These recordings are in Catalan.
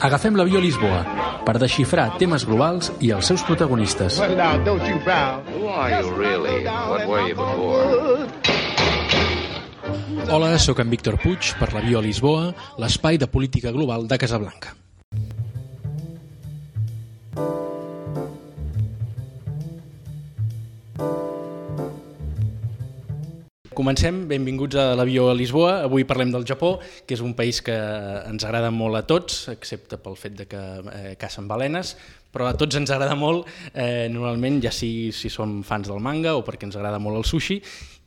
Agafem l'avió a Lisboa per desxifrar temes globals i els seus protagonistes. Hola, sóc en Víctor Puig per l'avió a Lisboa, l'espai de política global de Casablanca. Comencem, benvinguts a l'avió a Lisboa. Avui parlem del Japó, que és un país que ens agrada molt a tots, excepte pel fet de que eh, cacen balenes, però a tots ens agrada molt, eh, normalment, ja si, si som fans del manga o perquè ens agrada molt el sushi,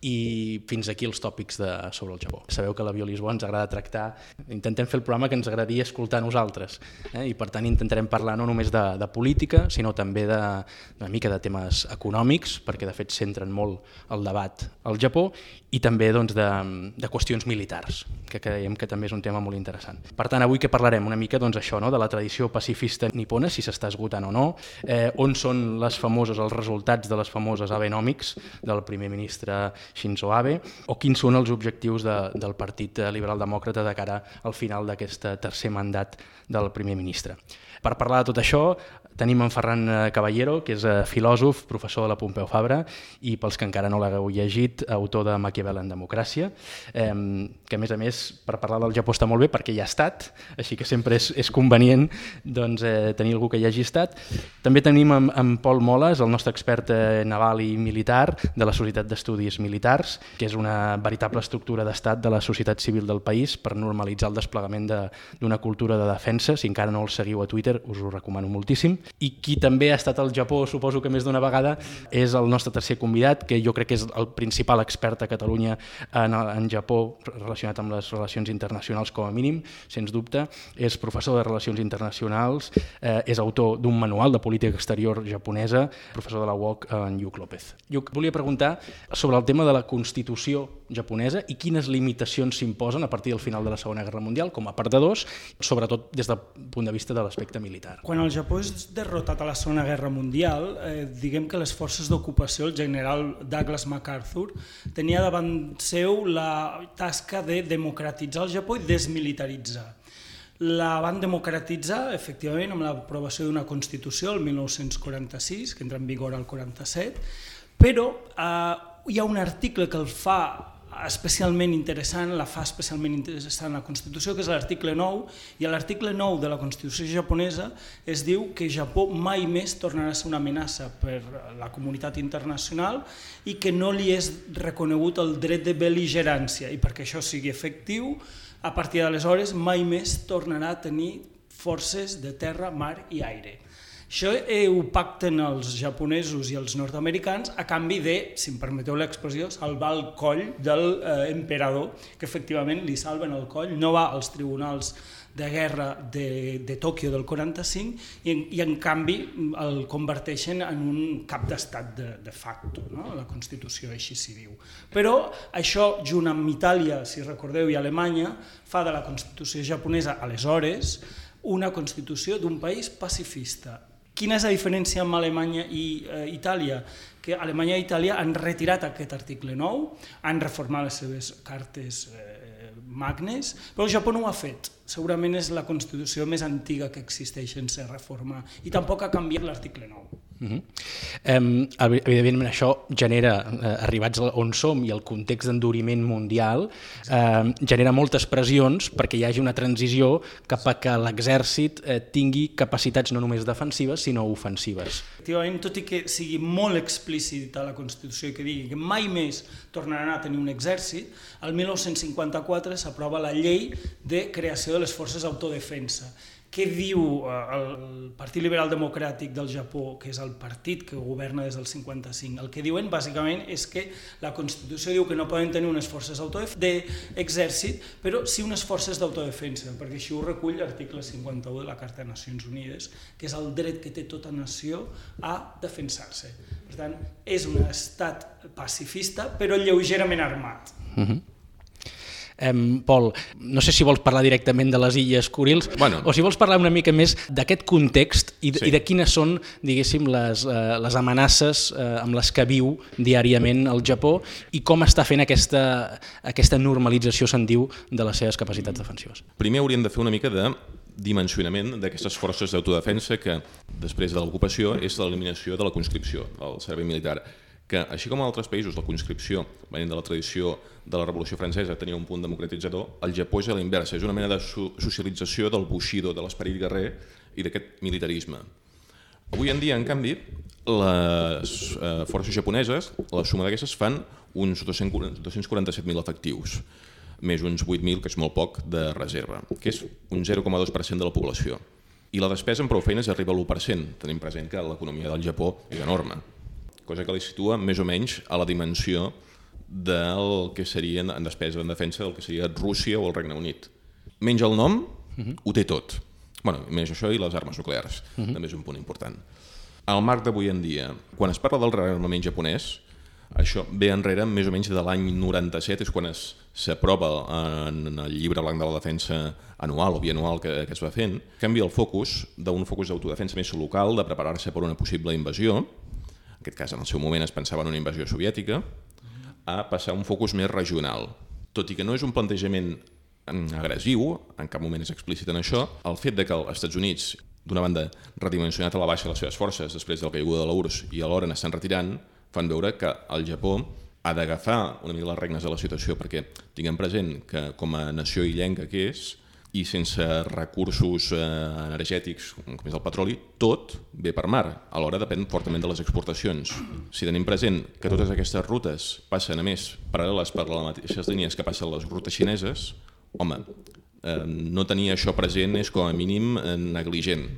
i fins aquí els tòpics de, sobre el Japó. Sabeu que a l'avió Lisboa ens agrada tractar, intentem fer el programa que ens agradaria escoltar a nosaltres, eh? i per tant intentarem parlar no només de, de política, sinó també de, una mica de temes econòmics, perquè de fet centren molt el debat al Japó, i també doncs, de, de qüestions militars, que creiem que també és un tema molt interessant. Per tant, avui que parlarem una mica doncs, això, no? de la tradició pacifista nipona, si s'està esgotant o no, eh, on són les famoses, els resultats de les famoses Abenomics del primer ministre Shinzo Abe, o quins són els objectius de, del Partit Liberal Demòcrata de cara al final d'aquest tercer mandat del primer ministre. Per parlar de tot això, tenim en Ferran eh, Caballero, que és eh, filòsof, professor de la Pompeu Fabra, i pels que encara no l'hagueu llegit, autor de Maquiavel en democràcia, eh, que a més a més, per parlar del Japó està molt bé perquè hi ha estat, així que sempre és, és convenient doncs, eh, tenir algú que hi hagi estat. També tenim en, en Pol Moles, el nostre expert eh, naval i militar de la Societat d'Estudis Militars, que és una veritable estructura d'estat de la societat civil del país per normalitzar el desplegament d'una de, cultura de defensa. Si encara no el seguiu a Twitter, us ho recomano moltíssim i qui també ha estat al Japó, suposo que més d'una vegada, és el nostre tercer convidat, que jo crec que és el principal expert a Catalunya en, en Japó relacionat amb les relacions internacionals com a mínim, sens dubte. És professor de Relacions Internacionals, eh, és autor d'un manual de política exterior japonesa, professor de la UOC en Lluc López. Lluc, volia preguntar sobre el tema de la Constitució japonesa i quines limitacions s'imposen a partir del final de la Segona Guerra Mundial com a perdedors, sobretot des del punt de vista de l'aspecte militar. Quan el Japó és derrotat a la Segona Guerra Mundial, eh, diguem que les forces d'ocupació, el general Douglas MacArthur, tenia davant seu la tasca de democratitzar el Japó i desmilitaritzar. La van democratitzar, efectivament, amb l'aprovació d'una Constitució el 1946, que entra en vigor al 47, però eh, hi ha un article que el fa especialment interessant, la fa especialment interessant la Constitució, que és l'article 9, i l'article 9 de la Constitució japonesa es diu que Japó mai més tornarà a ser una amenaça per la comunitat internacional i que no li és reconegut el dret de bel·ligerància i perquè això sigui efectiu, a partir d'aleshores mai més tornarà a tenir forces de terra, mar i aire. Això eh, ho pacten els japonesos i els nord-americans a canvi de, si em permeteu l'expressió, salvar el coll del eh, emperador, que efectivament li salven el coll, no va als tribunals de guerra de, de Tòquio del 45 i i en canvi el converteixen en un cap d'estat de, de facto, no? la Constitució així s'hi diu. Però això, junt amb Itàlia, si recordeu, i Alemanya, fa de la Constitució japonesa, aleshores, una Constitució d'un país pacifista, Quina és la diferència amb Alemanya i eh, Itàlia? Que Alemanya i Itàlia han retirat aquest article 9, han reformat les seves cartes eh, magnes, però el Japó no ho ha fet. Segurament és la Constitució més antiga que existeix sense reformar i tampoc ha canviat l'article 9. Uh -huh. um, evidentment això genera, eh, arribats on som i el context d'enduriment mundial, eh, genera moltes pressions perquè hi hagi una transició cap a que l'exèrcit eh, tingui capacitats no només defensives sinó ofensives. Efectivament, tot i que sigui molt explícit a la Constitució i que digui que mai més tornaran a tenir un exèrcit, el 1954 s'aprova la llei de creació de les forces d'autodefensa què diu eh, el Partit Liberal Democràtic del Japó, que és el partit que governa des del 55? El que diuen bàsicament és que la Constitució diu que no poden tenir unes forces d'exèrcit, però sí unes forces d'autodefensa, perquè així ho recull l'article 51 de la Carta de Nacions Unides, que és el dret que té tota nació a defensar-se. Per tant, és un estat pacifista, però lleugerament armat. Uh mhm. Um, Pol, no sé si vols parlar directament de les Illes Kurils bueno. o si vols parlar una mica més d'aquest context i, sí. i de quines són, diguéssim, les, uh, les amenaces uh, amb les que viu diàriament el Japó i com està fent aquesta, aquesta normalització, se'n diu, de les seves capacitats defensives. Primer hauríem de fer una mica de dimensionament d'aquestes forces d'autodefensa que, després de l'ocupació, és l'eliminació de la conscripció, del servei militar que, així com en altres països la conscripció, venint de la tradició de la Revolució Francesa, tenia un punt democratitzador, el Japó és a l'inversa, és una mena de socialització del bushido, de l'esperit guerrer i d'aquest militarisme. Avui en dia, en canvi, les eh, forces japoneses, la suma d'aquestes fan uns 247.000 efectius, més uns 8.000, que és molt poc, de reserva, que és un 0,2% de la població. I la despesa en prou feines arriba a l'1%, tenim present que l'economia del Japó és enorme cosa que li situa més o menys a la dimensió del que seria en despesa en defensa del que seria Rússia o el Regne Unit. Menys el nom, uh -huh. ho té tot. bueno, més això i les armes nuclears, uh -huh. també és un punt important. Al marc d'avui en dia, quan es parla del rearmament japonès, això ve enrere més o menys de l'any 97, és quan s'aprova en el llibre blanc de la defensa anual o bianual que, que es va fent, canvia el focus d'un focus d'autodefensa més local, de preparar-se per una possible invasió, aquest cas en el seu moment es pensava en una invasió soviètica, a passar un focus més regional. Tot i que no és un plantejament agressiu, en cap moment és explícit en això, el fet de que els Estats Units, d'una banda, redimensionat a la baixa les seves forces després del caiguda de l'URSS i alhora n'estan retirant, fan veure que el Japó ha d'agafar una mica les regnes de la situació perquè tinguem present que com a nació illenca que és, i sense recursos eh, energètics com és el petroli, tot ve per mar. Alhora depèn fortament de les exportacions. Si tenim present que totes aquestes rutes passen a més paral·leles per les mateixes línies que passen les rutes xineses, home, eh, no tenir això present és com a mínim negligent.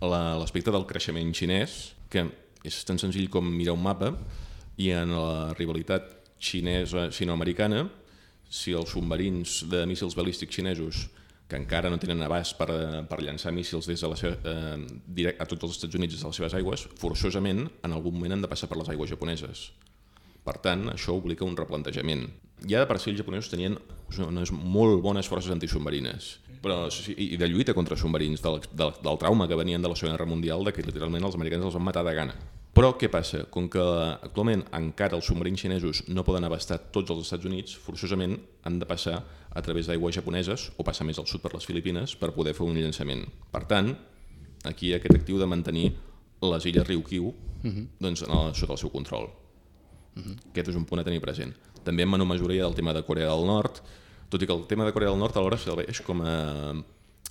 L'aspecte del creixement xinès, que és tan senzill com mirar un mapa, i en la rivalitat xinesa-sinoamericana, si els submarins de míssils balístics xinesos que encara no tenen abast per, eh, per llançar míssils des de la seva, eh, a tots els Estats Units des de les seves aigües, forçosament en algun moment han de passar per les aigües japoneses. Per tant, això obliga un replantejament. Ja de per si els japonesos tenien unes molt bones forces antisubmarines però, i de lluita contra submarins, del, del, del trauma que venien de la Segona Guerra Mundial, de que literalment els americans els van matar de gana. Però què passa? Com que actualment encara els submarins xinesos no poden abastar tots els Estats Units, forçosament han de passar a través d'aigües japoneses o passar més al sud per les Filipines per poder fer un llançament. Per tant, aquí hi ha aquest actiu de mantenir les illes Ryukyu uh mhm. -huh. doncs, sota el seu control. Uh mhm. -huh. Aquest és un punt a tenir present. També en menor mesura hi ha el tema de Corea del Nord, tot i que el tema de Corea del Nord alhora serveix com a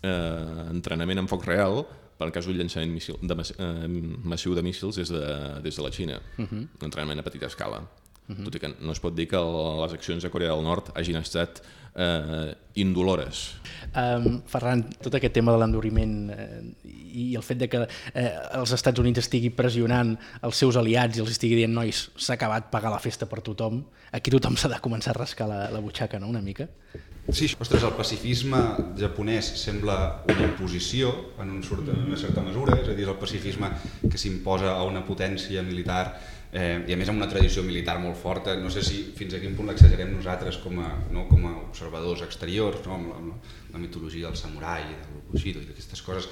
eh, entrenament en foc real per en cas d'un llançament missil, de, eh, massiu de míssils des de, des de la Xina, uh -huh. un entrenament a petita escala. Uh -huh. Tot i que no es pot dir que les accions de Corea del Nord hagin estat eh, indolores. Um, Ferran, tot aquest tema de l'enduriment eh, i el fet de que eh, els Estats Units estigui pressionant els seus aliats i els estigui dient nois, s'ha acabat pagar la festa per tothom, aquí tothom s'ha de començar a rascar la, la butxaca, no?, una mica. Sí, ostres, el pacifisme japonès sembla una imposició en, un, en una certa mesura, és a dir, el pacifisme que s'imposa a una potència militar eh, i a més amb una tradició militar molt forta. No sé si fins a quin punt l'exagerem nosaltres com a, no, com a observadors exteriors, no, amb, la, amb la mitologia del samurai, del Bushido i d'aquestes coses.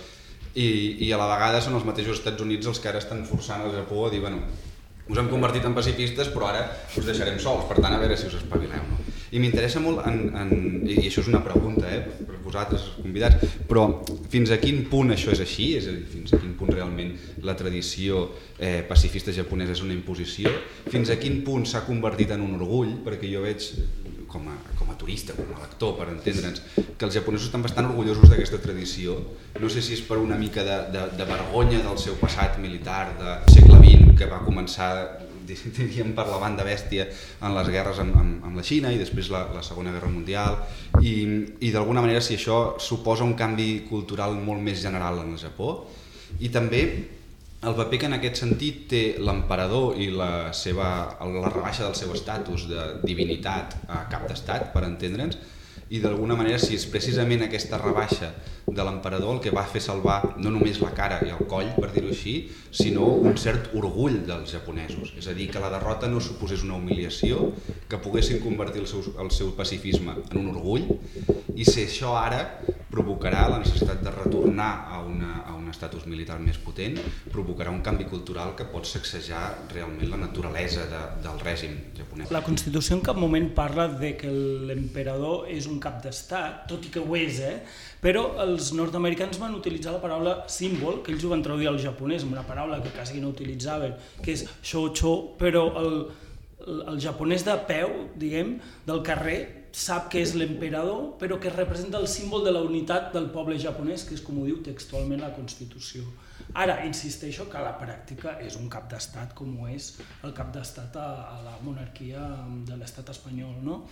I, I a la vegada són els mateixos Estats Units els que ara estan forçant el Japó a dir, bueno, us hem convertit en pacifistes però ara us deixarem sols, per tant a veure si us espavileu. No? I m'interessa molt, en, en, i això és una pregunta eh, per vosaltres convidats, però fins a quin punt això és així? És a dir, fins a quin punt realment la tradició eh, pacifista japonesa és una imposició? Fins a quin punt s'ha convertit en un orgull? Perquè jo veig com a, com a turista, com a lector, per entendre'ns, que els japonesos estan bastant orgullosos d'aquesta tradició. No sé si és per una mica de, de, de vergonya del seu passat militar de segle XX, que va començar diríem per la banda bèstia en les guerres amb, amb, amb la Xina i després la, la Segona Guerra Mundial i, i d'alguna manera si això suposa un canvi cultural molt més general en el Japó i també el paper que en aquest sentit té l'emperador i la, seva, la rebaixa del seu estatus de divinitat a cap d'estat, per entendre'ns, i d'alguna manera si és precisament aquesta rebaixa de l'emperador el que va fer salvar no només la cara i el coll, per dir-ho així, sinó un cert orgull dels japonesos. És a dir, que la derrota no suposés una humiliació, que poguessin convertir el seu, el seu pacifisme en un orgull, i si això ara provocarà la necessitat de retornar a una, a un estatus militar més potent, provocarà un canvi cultural que pot sacsejar realment la naturalesa de, del règim japonès. La Constitució en cap moment parla de que l'emperador és un cap d'estat, tot i que ho és, eh? però els nord-americans van utilitzar la paraula símbol, que ells ho van traduir al japonès, una paraula que quasi no utilitzaven, que és shoucho, però el, el japonès de peu, diguem, del carrer, sap que és l'emperador, però que representa el símbol de la unitat del poble japonès, que és com ho diu textualment la Constitució. Ara, insisteixo que la pràctica és un cap d'estat com ho és el cap d'estat a, a la monarquia de l'estat espanyol. No?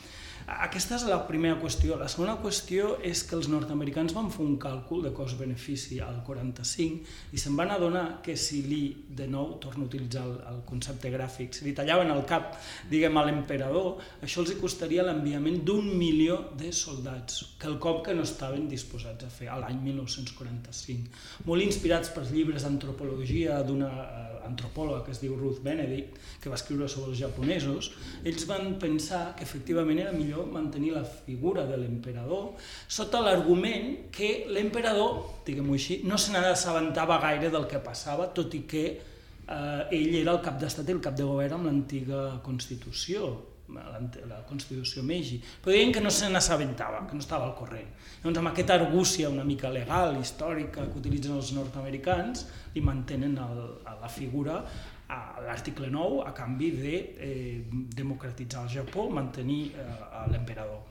Aquesta és la primera qüestió. La segona qüestió és que els nord-americans van fer un càlcul de cost-benefici al 45 i se'n van adonar que si li, de nou, torno a utilitzar el, el concepte gràfic, si li tallaven el cap, diguem, a l'emperador, això els hi costaria l'enviament d'un milió de soldats, que el cop que no estaven disposats a fer a l'any 1945. Molt inspirats pels llibres d'antropologia d'una eh, antropòloga que es diu Ruth Benedict, que va escriure sobre els japonesos, ells van pensar que efectivament era millor mantenir la figura de l'emperador sota l'argument que l'emperador, diguem-ho així, no se n'assabentava gaire del que passava, tot i que eh, ell era el cap d'estat i el cap de govern amb l'antiga Constitució, la Constitució Meiji, però deien que no se n'assabentava, que no estava al corrent. Llavors, amb aquesta argúcia una mica legal, històrica, que utilitzen els nord-americans, li mantenen el, a la figura a l'article 9 a canvi de eh, democratitzar el Japó, mantenir eh, l'emperador.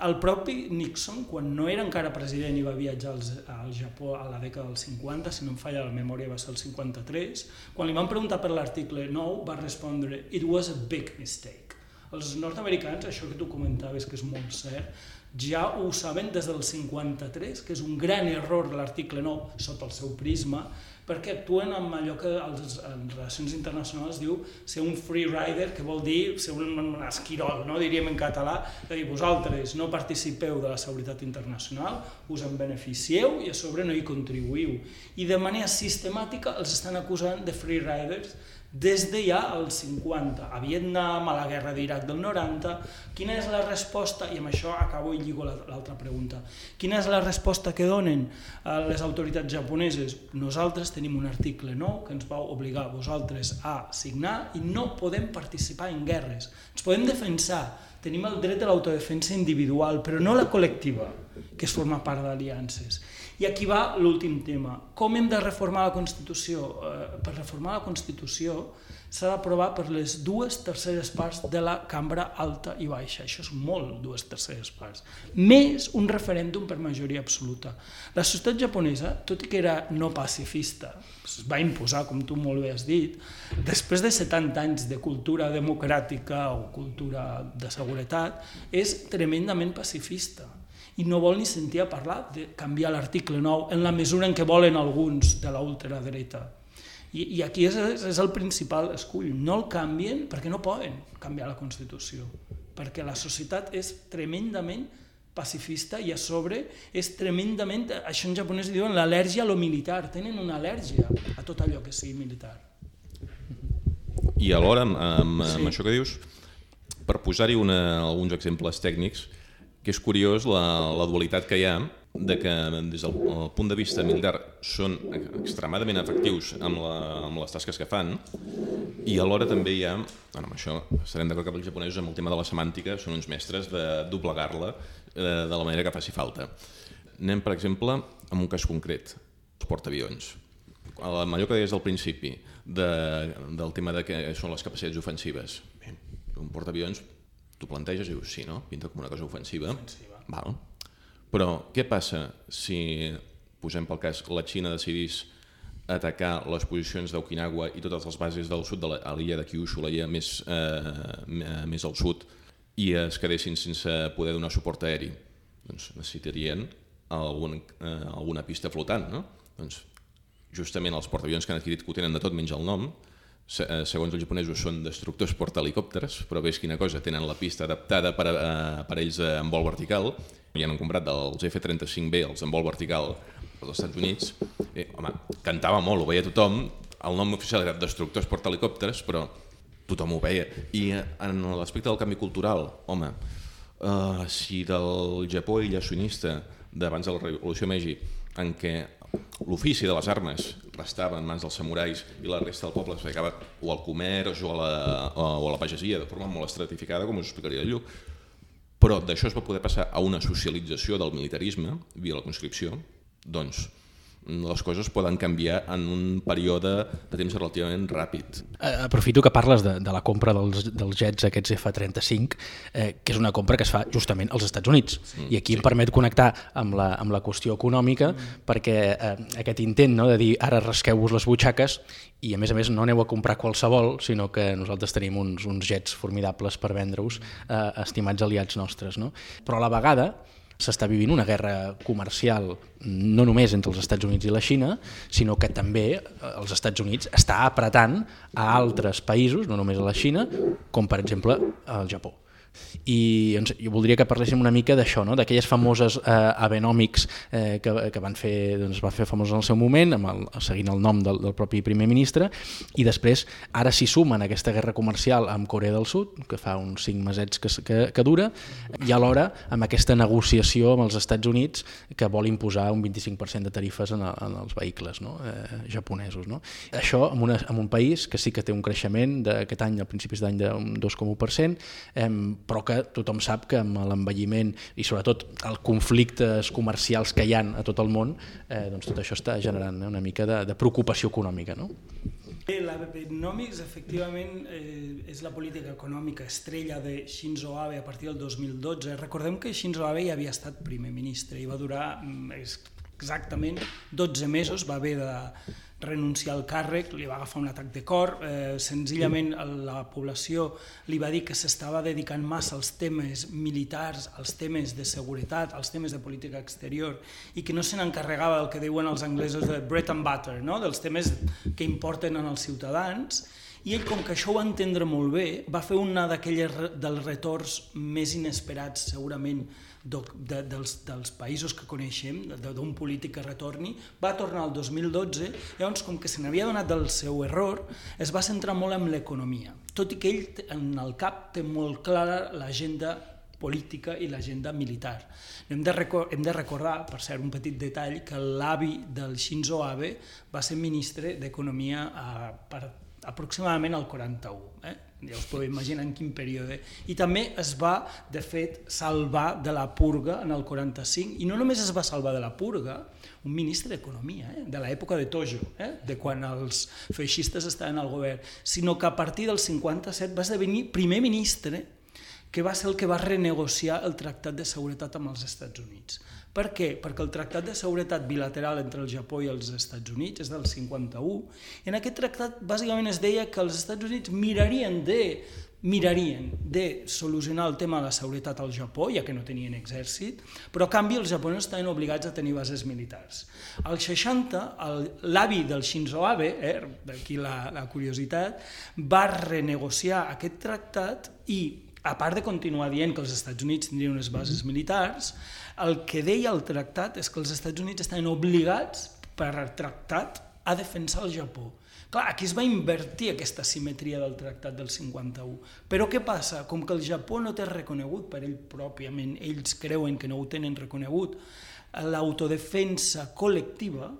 El propi Nixon, quan no era encara president i va viatjar al Japó a la dècada dels 50, si no em falla la memòria va ser el 53, quan li van preguntar per l'article 9 va respondre «It was a big mistake». Els nord-americans, això que tu comentaves que és molt cert, ja ho saben des del 53, que és un gran error l'article 9 sota el seu prisma, perquè actuen amb allò que els, en relacions internacionals diu ser un free rider, que vol dir ser un, un esquirol, no? diríem en català, de dir, vosaltres no participeu de la seguretat internacional, us en beneficieu i a sobre no hi contribuïu. I de manera sistemàtica els estan acusant de free riders des de ja als 50, a Vietnam, a la guerra d'Iraq del 90, quina és la resposta, i amb això acabo i lligo l'altra pregunta, quina és la resposta que donen eh, les autoritats japoneses? Nosaltres tenim un article nou que ens va obligar vosaltres a signar i no podem participar en guerres. Ens podem defensar, tenim el dret a l'autodefensa individual, però no la col·lectiva, que es forma part d'aliances. I aquí va l'últim tema. Com hem de reformar la Constitució? Eh, per reformar la Constitució s'ha d'aprovar per les dues terceres parts de la cambra alta i baixa. Això és molt, dues terceres parts. Més un referèndum per majoria absoluta. La societat japonesa, tot i que era no pacifista, es va imposar, com tu molt bé has dit, després de 70 anys de cultura democràtica o cultura de seguretat, és tremendament pacifista i no vol ni sentir a parlar de canviar l'article 9 en la mesura en què volen alguns de la ultradreta. I, i aquí és, és el principal escull. No el canvien perquè no poden canviar la Constitució, perquè la societat és tremendament pacifista i a sobre és tremendament, això en japonès diuen l'al·lèrgia a lo militar, tenen una al·lèrgia a tot allò que sigui militar. I alhora, amb, amb, sí. amb això que dius, per posar-hi alguns exemples tècnics, que és curiós la, la dualitat que hi ha de que des del punt de vista militar són extremadament efectius amb, la, amb les tasques que fan i alhora també hi ha, bueno, amb això estarem d'acord que els japonesos amb el tema de la semàntica són uns mestres de doblegar-la eh, de la manera que faci falta. Anem, per exemple, amb un cas concret, els portaavions. Allò que deies al principi de, del tema de que són les capacitats ofensives. Bé, un portaavions tu planteges i dius, sí, no? Pinta com una cosa ofensiva. ofensiva. Val. Però què passa si, posem pel cas, la Xina decidís atacar les posicions d'Okinawa i totes les bases del sud de l'illa de Kyushu, l'illa més, eh, més al sud, i es quedessin sense poder donar suport aeri? Doncs necessitarien algun, eh, alguna pista flotant, no? Doncs justament els portaavions que han adquirit que ho tenen de tot menys el nom, segons els japonesos són destructors portahelicòpters, però veus quina cosa, tenen la pista adaptada per a, eh, per a ells en vol vertical, i han comprat dels F-35B, els en vol vertical als Estats Units, eh, home, cantava molt, ho veia tothom, el nom oficial era destructors portahelicòpters, però tothom ho veia. I en l'aspecte del canvi cultural, home, uh, si del Japó illacionista d'abans de la Revolució Meiji en què l'ofici de les armes restava en mans dels samurais i la resta del poble es dedicava o al comerç o a la, o a la pagesia de forma molt estratificada, com us explicaria el Lluc. Però d'això es va poder passar a una socialització del militarisme via la conscripció, doncs les coses poden canviar en un període de temps relativament ràpid. Aprofito que parles de, de la compra dels, dels jets aquests F-35, eh, que és una compra que es fa justament als Estats Units. Mm, I aquí sí. em permet connectar amb la, amb la qüestió econòmica, mm. perquè eh, aquest intent no, de dir ara rasqueu-vos les butxaques i a més a més no aneu a comprar qualsevol, sinó que nosaltres tenim uns, uns jets formidables per vendre-us, eh, estimats aliats nostres. No? Però a la vegada s'està vivint una guerra comercial no només entre els Estats Units i la Xina, sinó que també eh, els Estats Units està apretant a altres països, no només a la Xina, com per exemple al Japó i doncs, jo voldria que parléssim una mica d'això, no? d'aquelles famoses eh, Abenomics eh, que, que van fer, doncs, va fer famoses en el seu moment, amb el, seguint el nom del, del propi primer ministre, i després ara s'hi sumen aquesta guerra comercial amb Corea del Sud, que fa uns cinc mesets que, que, que dura, i alhora amb aquesta negociació amb els Estats Units que vol imposar un 25% de tarifes en, en els vehicles no? eh, japonesos. No? Això en, una, en un país que sí que té un creixement d'aquest any, a principis d'any, d'un 2,1%, eh, però que tothom sap que amb l'envelliment i sobretot els conflictes comercials que hi han a tot el món, eh, doncs tot això està generant eh, una mica de, de preocupació econòmica. No? La Bebenomics, efectivament, eh, és la política econòmica estrella de Shinzo Abe a partir del 2012. Recordem que Shinzo Abe ja havia estat primer ministre i va durar mm, exactament 12 mesos, va haver de renunciar al càrrec, li va agafar un atac de cor, eh, senzillament la població li va dir que s'estava dedicant massa als temes militars, als temes de seguretat, als temes de política exterior i que no se n'encarregava del que diuen els anglesos de bread and butter, no? dels temes que importen als ciutadans i ell, com que això ho va entendre molt bé, va fer una d'aquelles dels retorns més inesperats segurament de, de, dels, dels països que coneixem, d'un polític que retorni, va tornar el 2012, llavors com que se n'havia donat del seu error, es va centrar molt en l'economia, tot i que ell en el cap té molt clara l'agenda política i l'agenda militar. Hem de, hem de recordar, per cert, un petit detall, que l'avi del Shinzo Abe va ser ministre d'Economia per aproximadament al 41. Eh? Ja us podeu imaginar en quin període. I també es va, de fet, salvar de la purga en el 45, i no només es va salvar de la purga, un ministre d'Economia, eh? de l'època de Tojo, eh? de quan els feixistes estaven al govern, sinó que a partir del 57 va esdevenir primer ministre que va ser el que va renegociar el Tractat de Seguretat amb els Estats Units. Per què? Perquè el Tractat de Seguretat Bilateral entre el Japó i els Estats Units és del 51, i en aquest tractat bàsicament es deia que els Estats Units mirarien de mirarien de solucionar el tema de la seguretat al Japó, ja que no tenien exèrcit, però a canvi els japonesos estaven obligats a tenir bases militars. Al 60, l'avi del Shinzo Abe, eh, d'aquí la, la curiositat, va renegociar aquest tractat i, a part de continuar dient que els Estats Units tindrien unes bases militars, el que deia el tractat és que els Estats Units estaven obligats per tractat a defensar el Japó. Clar, aquí es va invertir aquesta simetria del tractat del 51. Però què passa? Com que el Japó no té reconegut per ell pròpiament, ells creuen que no ho tenen reconegut, l'autodefensa col·lectiva,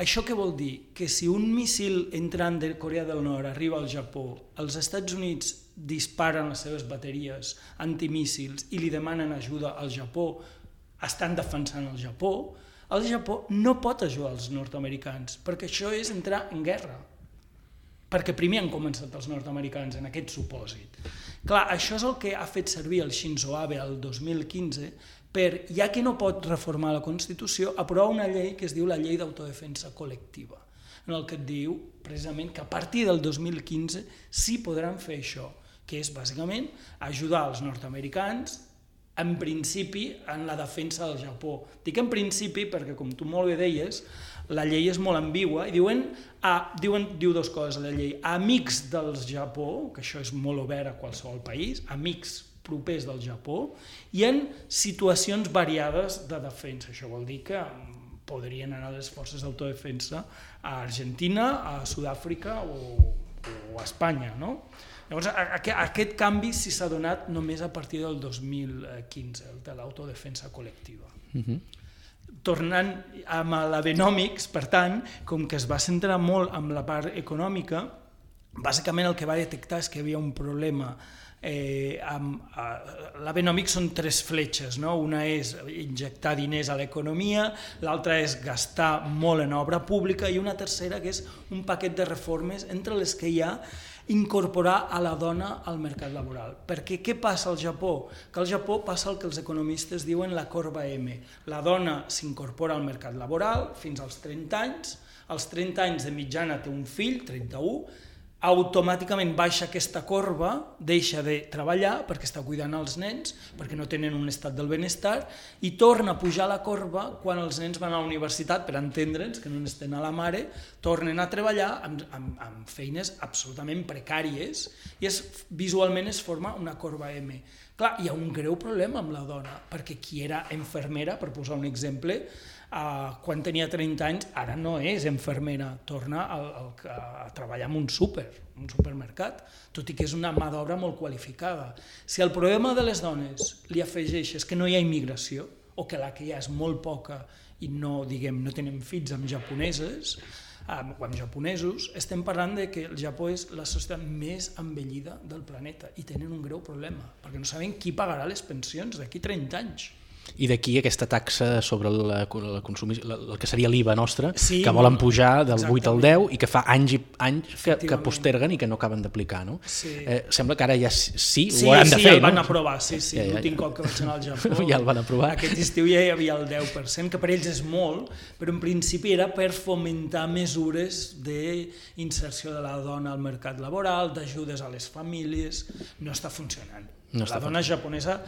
això què vol dir? Que si un míssil entrant de Corea del Nord arriba al Japó, els Estats Units disparen les seves bateries antimíssils i li demanen ajuda al Japó estan defensant el Japó, el Japó no pot ajudar els nord-americans, perquè això és entrar en guerra. Perquè primer han començat els nord-americans en aquest supòsit. Clar, això és el que ha fet servir el Shinzo Abe el 2015 per, ja que no pot reformar la Constitució, aprovar una llei que es diu la Llei d'Autodefensa Col·lectiva, en el que et diu precisament que a partir del 2015 sí podran fer això, que és bàsicament ajudar els nord-americans en principi en la defensa del Japó. Dic en principi perquè, com tu molt bé deies, la llei és molt ambigua i diuen, a, diuen diu dues coses la llei, amics del Japó, que això és molt obert a qualsevol país, amics propers del Japó, i en situacions variades de defensa. Això vol dir que podrien anar les forces d'autodefensa a Argentina, a Sud-àfrica o, o a Espanya, no? Llavors, aquest canvi sí s'ha donat només a partir del 2015, el de l'autodefensa col·lectiva. Uh mhm. -huh. tornant amb l'Abenomics, per tant, com que es va centrar molt en la part econòmica, bàsicament el que va detectar és que hi havia un problema eh, amb, eh, l'Abenomics són tres fletxes, no? una és injectar diners a l'economia, l'altra és gastar molt en obra pública i una tercera que és un paquet de reformes entre les que hi ha incorporar a la dona al mercat laboral. Perquè què passa al Japó? Que al Japó passa el que els economistes diuen la corba M. La dona s'incorpora al mercat laboral fins als 30 anys, als 30 anys de mitjana té un fill, 31, automàticament baixa aquesta corba, deixa de treballar perquè està cuidant els nens, perquè no tenen un estat del benestar, i torna a pujar la corba quan els nens van a la universitat, per entendre'ns, que no n'estan a la mare, tornen a treballar amb, amb, amb feines absolutament precàries i es, visualment es forma una corba M. Clar, hi ha un greu problema amb la dona, perquè qui era infermera, per posar un exemple, Uh, quan tenia 30 anys, ara no és infermera, torna a, a, a treballar en un súper, un supermercat, tot i que és una mà d'obra molt qualificada. Si el problema de les dones li afegeixes que no hi ha immigració, o que la que hi ha és molt poca i no, diguem, no tenen fills amb japoneses, amb, amb japonesos, estem parlant de que el Japó és la societat més envellida del planeta i tenen un greu problema, perquè no saben qui pagarà les pensions d'aquí 30 anys. I d'aquí aquesta taxa sobre la, la consumissió, el que seria l'IVA nostra, Sí, que volen pujar del 8 al exactament. 10 i que fa anys i anys que, que posterguen i que no acaben d'aplicar. No? Sí. Eh, sembla que ara ja sí, sí, Sí, ho hauran sí, de fer, el van no? aprovar, sí, sí. Ja, ja, ja. L'últim cop que vaig anar al Japó... Ja el van aprovar. Aquest estiu ja hi havia el 10%, que per ells és molt, però en principi era per fomentar mesures d'inserció de la dona al mercat laboral, d'ajudes a les famílies, no està funcionant. No la dona japonesa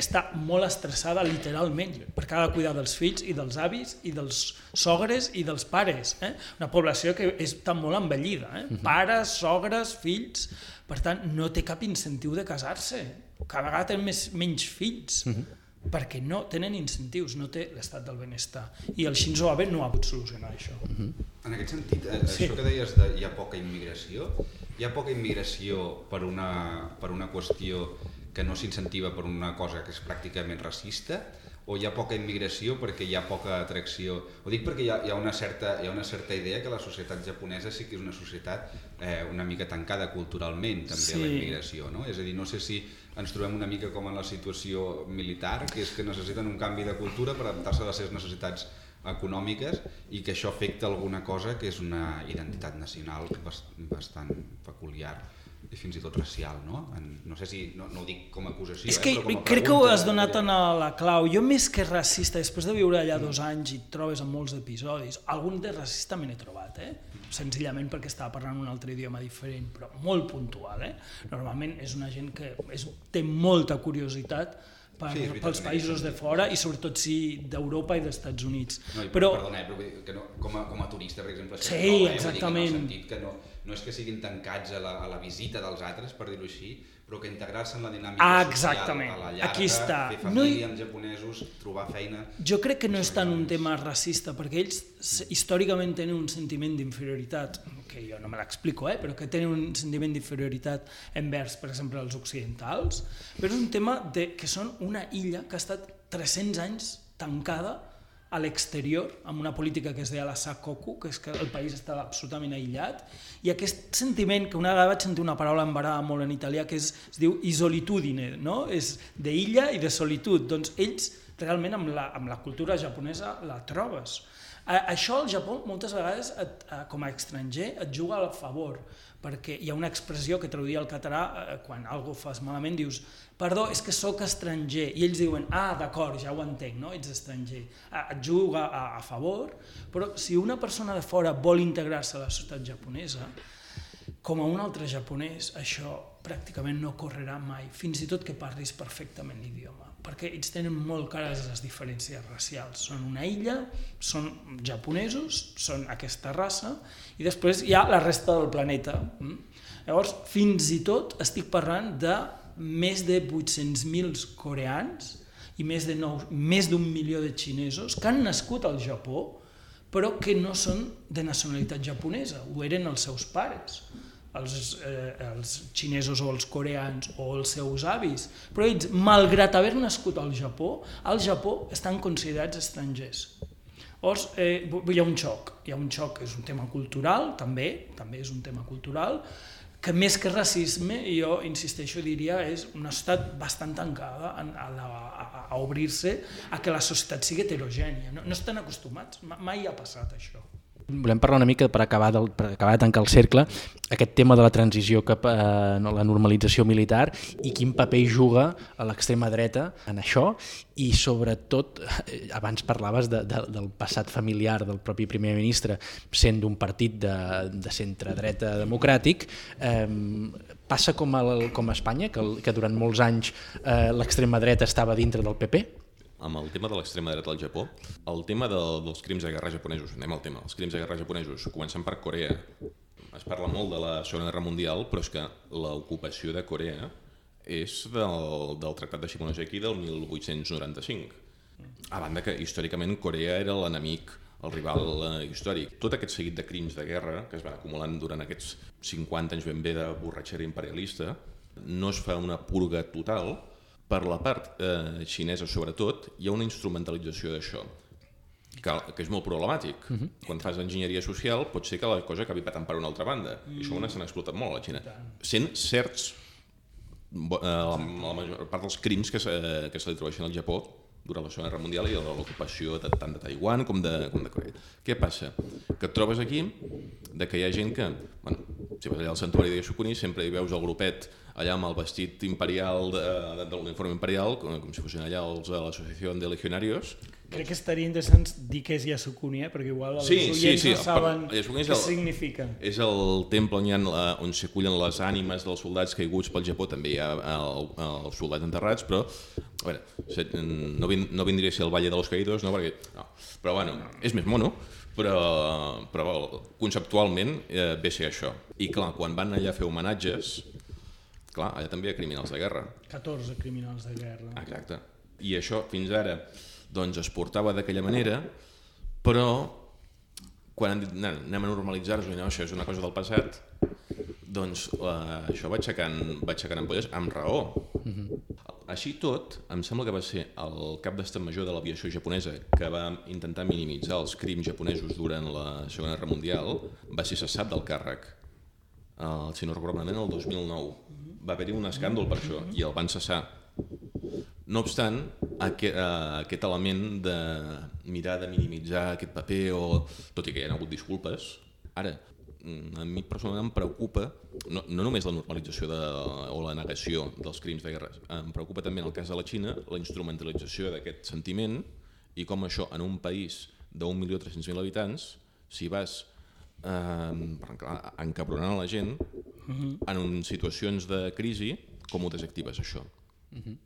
està molt estressada literalment perquè ha de cuidar dels fills i dels avis i dels sogres i dels pares. Eh? Una població que està molt envellida. Eh? Mhm. Pares, sogres, fills... Per tant, no té cap incentiu de casar-se. Cada vegada tenen més, menys fills. Mhm. perquè no tenen incentius, no té l'estat del benestar. I el Shinzo Abe no ha pogut solucionar això. Mhm. En aquest sentit, eh, Sí. això que deies de hi ha poca immigració, hi ha poca immigració per una, per una qüestió que no s'incentiva per una cosa que és pràcticament racista, o hi ha poca immigració perquè hi ha poca atracció? Ho dic perquè hi ha, hi ha, una, certa, hi ha una certa idea que la societat japonesa sí que és una societat eh, una mica tancada culturalment també Sí. a la immigració, no? És a dir, no sé si ens trobem una mica com en la situació militar, que és que necessiten un canvi de cultura per adaptar-se a les seves necessitats econòmiques i que això afecta alguna cosa que és una identitat nacional bast bastant peculiar i fins i tot racial, no? En, no sé si, no, no ho dic com a acusació, És eh, que però com a crec que ho pregunta, has donat eh, en la clau. Jo més que racista, després de viure allà dos anys i et trobes en molts episodis, algun de racista me n'he trobat, eh? senzillament perquè estava parlant un altre idioma diferent, però molt puntual. Eh? Normalment és una gent que és, té molta curiositat per, Sí, veritat, pels països de fora i sobretot sí d'Europa i dels Estats Units. No, i, però, perdona, eh, però que no, com, a, com a turista, per exemple, Sí, troba, eh, exactament. Que no, no és que siguin tancats a la, a la visita dels altres, per dir-ho així, però que integrar-se en la dinàmica Ah, social exactament. a la llarga, Aquí està. fer No hi- família amb japonesos, trobar feina... Jo crec que no és tant un tema racista, perquè ells s- històricament tenen un sentiment d'inferioritat, que jo no me l'explico, eh, però que tenen un sentiment d'inferioritat envers, per exemple, els occidentals, però és un tema de, que són una illa que ha estat 300 anys tancada a l'exterior, amb una política que es deia la Sakoku, que és que el país estava absolutament aïllat, i aquest sentiment, que una vegada vaig sentir una paraula embarada molt en italià, que és, es diu isolitudine, no? és d'illa i de solitud. Doncs ells, realment, amb la, amb la cultura japonesa la trobes. A, això al Japó moltes vegades et, a, com a estranger et juga a favor, perquè hi ha una expressió que traduïa al català eh, quan algo fas malament, dius perdó, és que sóc estranger, i ells diuen ah, d'acord, ja ho entenc, no? ets estranger. Et juga a, a favor, però si una persona de fora vol integrar-se a la societat japonesa, com a un altre japonès, això pràcticament no correrà mai, fins i tot que parlis perfectament l'idioma, perquè ells tenen molt clares les diferències racials. Són una illa, són japonesos, són aquesta raça, i després hi ha la resta del planeta. mm? Llavors, fins i tot estic parlant de més de 800.000 coreans i més de nou- més d'un milió de xinesos que han nascut al Japó, però que no són de nacionalitat japonesa, ho eren els seus pares, els, eh, els xinesos o els coreans o els seus avis. Però ells, malgrat haver nascut al Japó, al Japó estan considerats estrangers. Llavors, eh, hi ha un xoc, hi ha un xoc, és un tema cultural, també, també és un tema cultural, que més que racisme, jo insisteixo, diria, és una societat bastant tancada a, a, a, a obrir-se a que la societat sigui heterogènia. No, no estan acostumats, mai ha passat això. Volem parlar una mica, per acabar, del, per acabar de tancar el cercle, aquest tema de la transició cap a no, la normalització militar i quin paper juga a l'extrema dreta en això i sobretot, eh, abans parlaves de, de, del passat familiar del propi primer ministre sent d'un partit de, de centre-dreta democràtic, eh, passa com a, com a Espanya, que, el, que durant molts anys eh, l'extrema dreta estava dintre del PP? Amb el tema de l'extrema dreta al Japó, el tema de, dels crims de guerra japonesos, anem al tema, els crims de guerra japonesos, començant per Corea, es parla molt de la Segona Guerra Mundial, però és que l'ocupació de Corea és del, del Tractat de Shimonoseki del 1895. A banda que històricament Corea era l'enemic, el rival eh, històric. Tot aquest seguit de crims de guerra que es van acumulant durant aquests 50 anys ben bé de borratxera imperialista, no es fa una purga total, per la part eh, xinesa, sobretot, hi ha una instrumentalització d'això, que, que és molt problemàtic. Uh -huh. Quan fas enginyeria social pot ser que la cosa acabi patant per una altra banda. Mm. I això s'han explotat molt a la Xina. Sent certs, eh, la, la major part dels crims que, se, que se li atribueixen al Japó durant la Segona Guerra Mundial i l'ocupació tant de Taiwan com de, com de Corea. Què passa? Que et trobes aquí de que hi ha gent que, bueno, si vas allà al santuari de Yasukuni sempre hi veus el grupet allà amb el vestit imperial de, de, de l'uniforme imperial, com, com si fossin allà els de l'Associació de Legionarios. Crec que estaria interessant dir què és Yasukuni, eh? perquè igual els sí, oients sí, sí, no saben què el, significa. És el temple on, ha, on s'acullen les ànimes dels soldats caiguts pel Japó, també hi ha el, els soldats enterrats, però a veure, no, vin, no vindria a ser el Valle de los Caídos, no, perquè, no. però bueno, és més mono, però, però conceptualment eh, ve ser això. I clar, quan van allà a fer homenatges, Clar, allà també hi ha criminals de guerra. 14 criminals de guerra. Exacte. I això fins ara doncs, es portava d'aquella manera, però quan han dit anem a normalitzar-ho no, això és una cosa del passat, doncs uh, això va aixecant, va aixecant ampolles amb raó. Mm -hmm. Així tot, em sembla que va ser el cap d'estat major de l'aviació japonesa que va intentar minimitzar els crims japonesos durant la Segona Guerra Mundial, va ser cessat del càrrec, uh, si no recordo malament, el 2009 va haver-hi un escàndol per això i el van cessar. No obstant, aquest, uh, aquest element de mirar de minimitzar aquest paper, o tot i que hi ha hagut disculpes, ara, mm, a mi personalment em preocupa no, no només la normalització de, o la negació dels crims de guerra, em preocupa també en el cas de la Xina la instrumentalització d'aquest sentiment i com això en un país d'1.300.000 habitants, si vas eh, encabronant la gent uh -huh. en situacions de crisi, com ho desactives això? Uh -huh.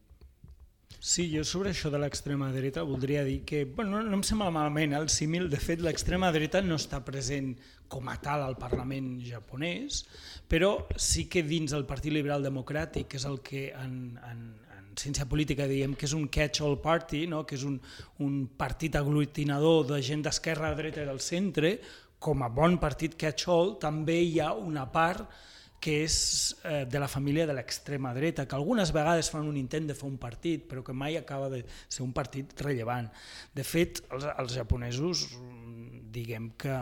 Sí, jo sobre això de l'extrema dreta voldria dir que, bueno, no, em sembla malament el símil, de fet l'extrema dreta no està present com a tal al Parlament japonès, però sí que dins el Partit Liberal Democràtic, que és el que en, en, en ciència política diem que és un catch-all party, no? que és un, un partit aglutinador de gent d'esquerra, dreta i del centre, com a bon partit catch-all també hi ha una part que és eh, de la família de l'extrema dreta, que algunes vegades fan un intent de fer un partit, però que mai acaba de ser un partit rellevant. De fet, els, els japonesos, diguem que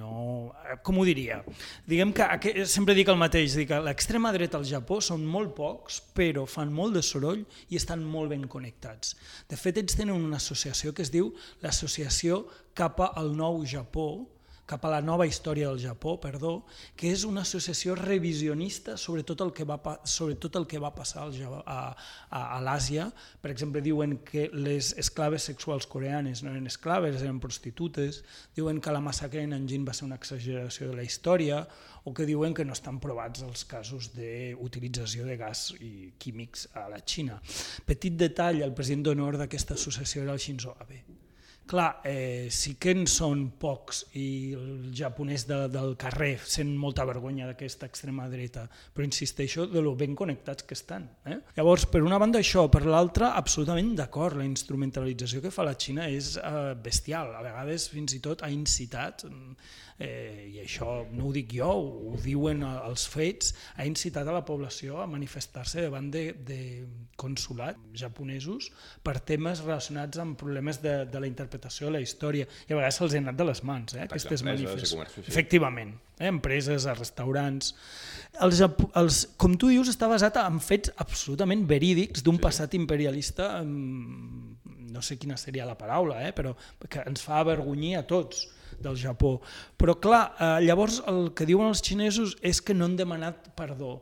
no... Com ho diria? Diguem que sempre dic el mateix, dic que l'extrema dreta al Japó són molt pocs, però fan molt de soroll i estan molt ben connectats. De fet, ells tenen una associació que es diu l'Associació cap al Nou Japó, cap a la nova història del Japó, perdó, que és una associació revisionista sobre tot el que va, sobre tot el que va passar al a, a, a l'Àsia. Per exemple, diuen que les esclaves sexuals coreanes no eren esclaves, eren prostitutes, diuen que la massacre en Nanjing va ser una exageració de la història, o que diuen que no estan provats els casos d'utilització de gas i químics a la Xina. Petit detall, el president d'honor d'aquesta associació era el Shinzo Abe Clar, eh, sí que en són pocs i el japonès de, del carrer sent molta vergonya d'aquesta extrema dreta, però insisteixo de lo ben connectats que estan. Eh? Llavors, per una banda això, per l'altra, absolutament d'acord, la instrumentalització que fa la Xina és eh, bestial, a vegades fins i tot ha incitat eh, i això no ho dic jo, ho diuen els fets, ha incitat a la població a manifestar-se davant de, de consulats japonesos per temes relacionats amb problemes de, de la interpretació de la història i a vegades se'ls ha anat de les mans, eh, aquestes manifestacions. sí, sí. Efectivament, eh, empreses, a restaurants... Els, els, com tu dius, està basat en fets absolutament verídics d'un passat imperialista, mm, no sé quina seria la paraula, eh, però que ens fa avergonyir a tots del Japó. Però clar, eh, llavors el que diuen els xinesos és que no han demanat perdó.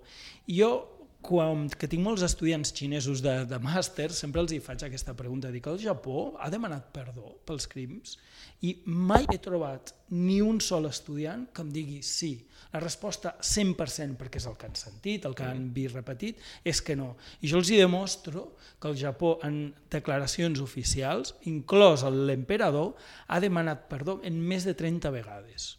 Jo quan que tinc molts estudiants xinesos de, de màster, sempre els hi faig aquesta pregunta, dic, el Japó ha demanat perdó pels crims? I mai he trobat ni un sol estudiant que em digui sí. La resposta 100%, perquè és el que han sentit, el que han vist repetit, és que no. I jo els hi demostro que el Japó en declaracions oficials, inclòs l'emperador, ha demanat perdó en més de 30 vegades.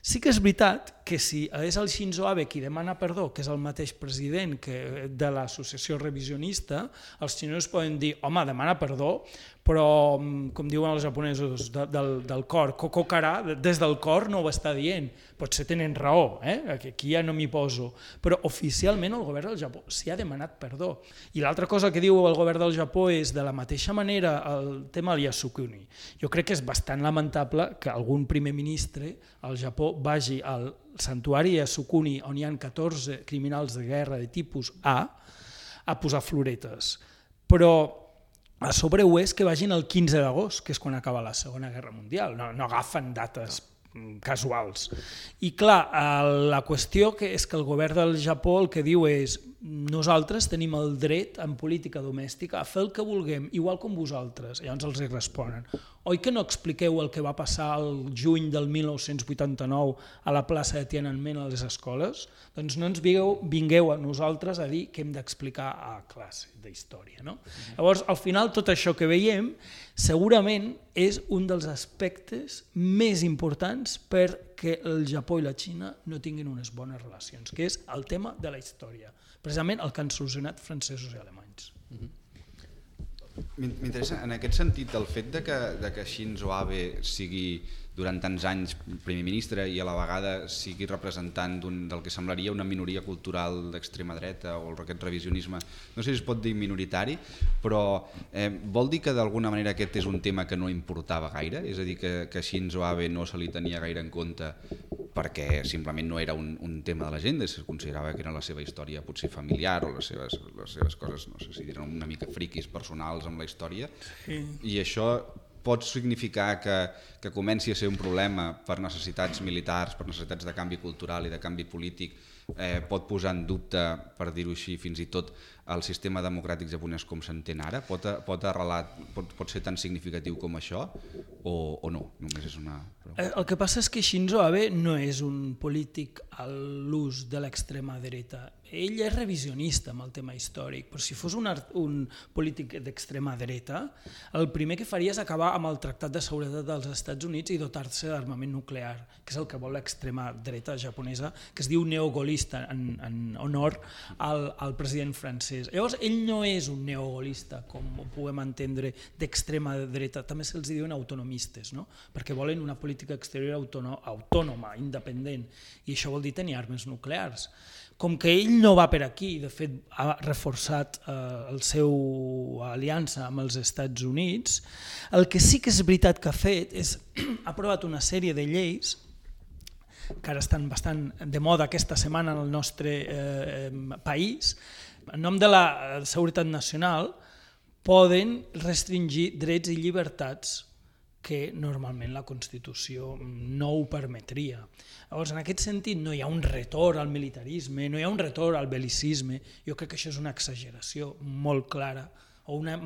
Sí que és veritat que si és el Shinzo Abe qui demana perdó, que és el mateix president que de l'associació revisionista, els xinesos poden dir, home, demana perdó, però, mm, com diuen els japonesos, de, del, del cor, kokokara, des del cor no ho està dient. Potser tenen raó, eh? aquí ja no m'hi poso. Però oficialment el govern del Japó s'hi ha demanat perdó. I l'altra cosa que diu el govern del Japó és, de la mateixa manera, el tema del Yasukuni. Jo crec que és bastant lamentable que algun primer ministre al Japó vagi al santuari Yasukuni, on hi ha 14 criminals de guerra de tipus A, a posar floretes. Però a sobre ho és que vagin el 15 d'agost, que és quan acaba la Segona Guerra Mundial, no, no agafen dates casuals. I clar, la qüestió que és que el govern del Japó el que diu és nosaltres tenim el dret en política domèstica a fer el que vulguem, igual com vosaltres. Llavors els hi responen, oi que no expliqueu el que va passar el juny del 1989 a la plaça de Tiananmen a les escoles? Doncs no ens vingueu, vingueu a nosaltres a dir que hem d'explicar a classe d'història. No? Llavors, al final, tot això que veiem segurament és un dels aspectes més importants perquè el Japó i la Xina no tinguin unes bones relacions, que és el tema de la història, precisament el que han solucionat francesos i alemanys. M'interessa en aquest sentit el fet de que, de que Shinzo Abe sigui durant tants anys primer ministre i a la vegada sigui representant del que semblaria una minoria cultural d'extrema dreta o aquest revisionisme, no sé si es pot dir minoritari, però eh, vol dir que d'alguna manera aquest és un tema que no importava gaire? És a dir, que, que Shinzo Abe no se li tenia gaire en compte perquè simplement no era un, un tema de l'agenda, se considerava que era la seva història potser familiar o les seves, les seves coses, no sé si diran una mica friquis personals amb la història, sí. i això pot significar que, que comenci a ser un problema per necessitats militars, per necessitats de canvi cultural i de canvi polític, eh, pot posar en dubte, per dir-ho així, fins i tot el sistema democràtic japonès com s'entén ara? Pot, pot, arrelar, pot, pot ser tan significatiu com això o, o no? Només és una... Eh, El que passa és que Shinzo Abe no és un polític a l'ús de l'extrema dreta. Ell és revisionista amb el tema històric, però si fos un, art, un polític d'extrema dreta, el primer que faria és acabar amb el Tractat de Seguretat dels Estats Units i dotar-se d'armament nuclear, que és el que vol l'extrema dreta japonesa, que es diu neogolista en, en honor al, al president francès. Llavors, ell no és un neogolista, com ho puguem entendre, d'extrema dreta, també se'ls diuen autonomistes, no? perquè volen una política exterior autònoma, independent, i això vol dir tenir armes nuclears. Com que ell no va per aquí, de fet ha reforçat eh, el seu aliança amb els Estats Units, el que sí que és veritat que ha fet és ha aprovat una sèrie de lleis que ara estan bastant de moda aquesta setmana en el nostre eh, país, en nom de la seguretat nacional, poden restringir drets i llibertats que normalment la Constitució no ho permetria. Llavors, en aquest sentit, no hi ha un retorn al militarisme, no hi ha un retorn al bel·licisme. Jo crec que això és una exageració molt clara o una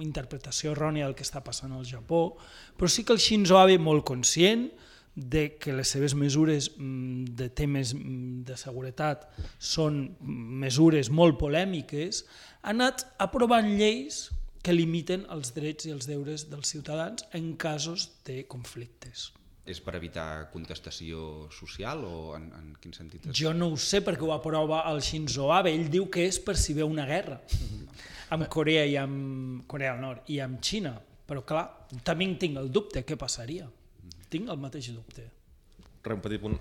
interpretació errònia del que està passant al Japó, però sí que el Shinzo Abe, molt conscient de que les seves mesures de temes de seguretat són mesures molt polèmiques, ha anat aprovant lleis que limiten els drets i els deures dels ciutadans en casos de conflictes. És per evitar contestació social o en, en quin sentit? És? Jo no ho sé perquè ho aprova el Shinzo Abe. Ell diu que és per si ve una guerra amb Corea i amb Corea del Nord i amb Xina. Però clar, també tinc el dubte, què passaria? Tinc el mateix dubte. Un petit punt,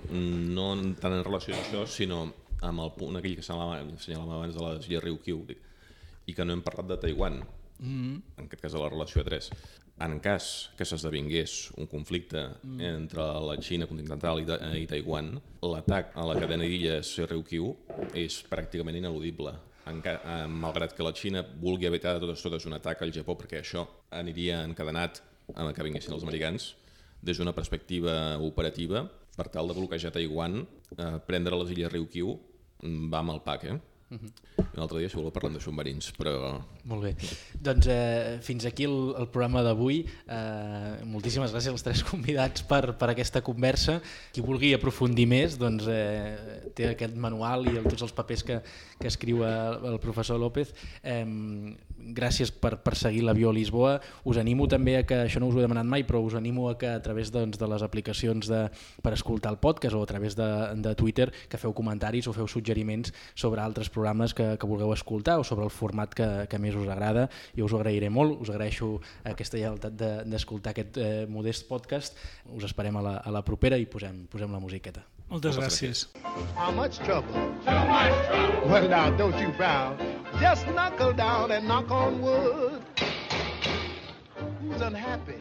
no tant en relació amb això, sinó amb el punt aquell que assenyalàvem abans de les illes Ryukyu, i que no hem parlat de Taiwan, mm -hmm. en aquest cas de la relació a tres. en cas que s'esdevingués un conflicte mm. entre la Xina continental i, ta i Taiwan, l'atac a la cadena d'illes Ryukyu és pràcticament ineludible. Enca eh, malgrat que la Xina vulgui evitar de totes totes un atac al Japó perquè això aniria encadenat amb el que vinguessin els americans, des d'una perspectiva operativa, per tal de bloquejar Taiwan, eh, prendre les illes Ryukyu va amb el pack, eh? Uh -huh. Un altre dia, si voleu, parlem de submarins, però... Molt bé. Doncs eh, fins aquí el, el programa d'avui. Eh, moltíssimes gràcies als tres convidats per, per aquesta conversa. Qui vulgui aprofundir més, doncs eh, té aquest manual i el, tots els papers que, que escriu el, el professor López. Eh, gràcies per, per seguir l'avió a Lisboa. Us animo també a que, això no us ho he demanat mai, però us animo a que a través doncs, de les aplicacions de, per escoltar el podcast o a través de, de Twitter que feu comentaris o feu suggeriments sobre altres programes que, que vulgueu escoltar o sobre el format que, que més us agrada. Jo us ho agrairé molt, us agraeixo aquesta lleialtat d'escoltar de, aquest eh, modest podcast. Us esperem a la, a la propera i posem, posem la musiqueta. Moltes gràcies. How much trouble? Too much trouble. Well, now, don't you frown. Just knuckle down and knock on wood. Who's unhappy?